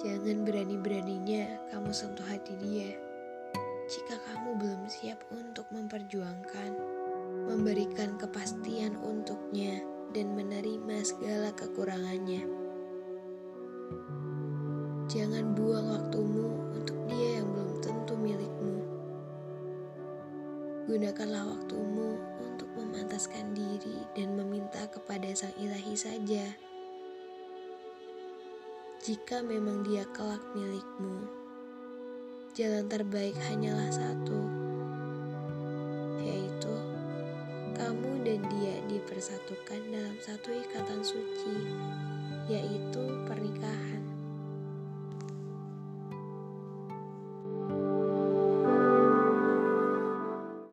Jangan berani-beraninya kamu sentuh hati dia. Jika kamu belum siap untuk memperjuangkan, memberikan kepastian untuknya, dan menerima segala kekurangannya. Jangan buang waktumu untuk dia yang belum tentu milikmu. Gunakanlah waktumu untuk memantaskan diri dan meminta kepada Sang Ilahi saja. Jika memang dia kelak milikmu, jalan terbaik hanyalah satu, yaitu kamu dan dia dipersatukan dalam satu ikatan suci.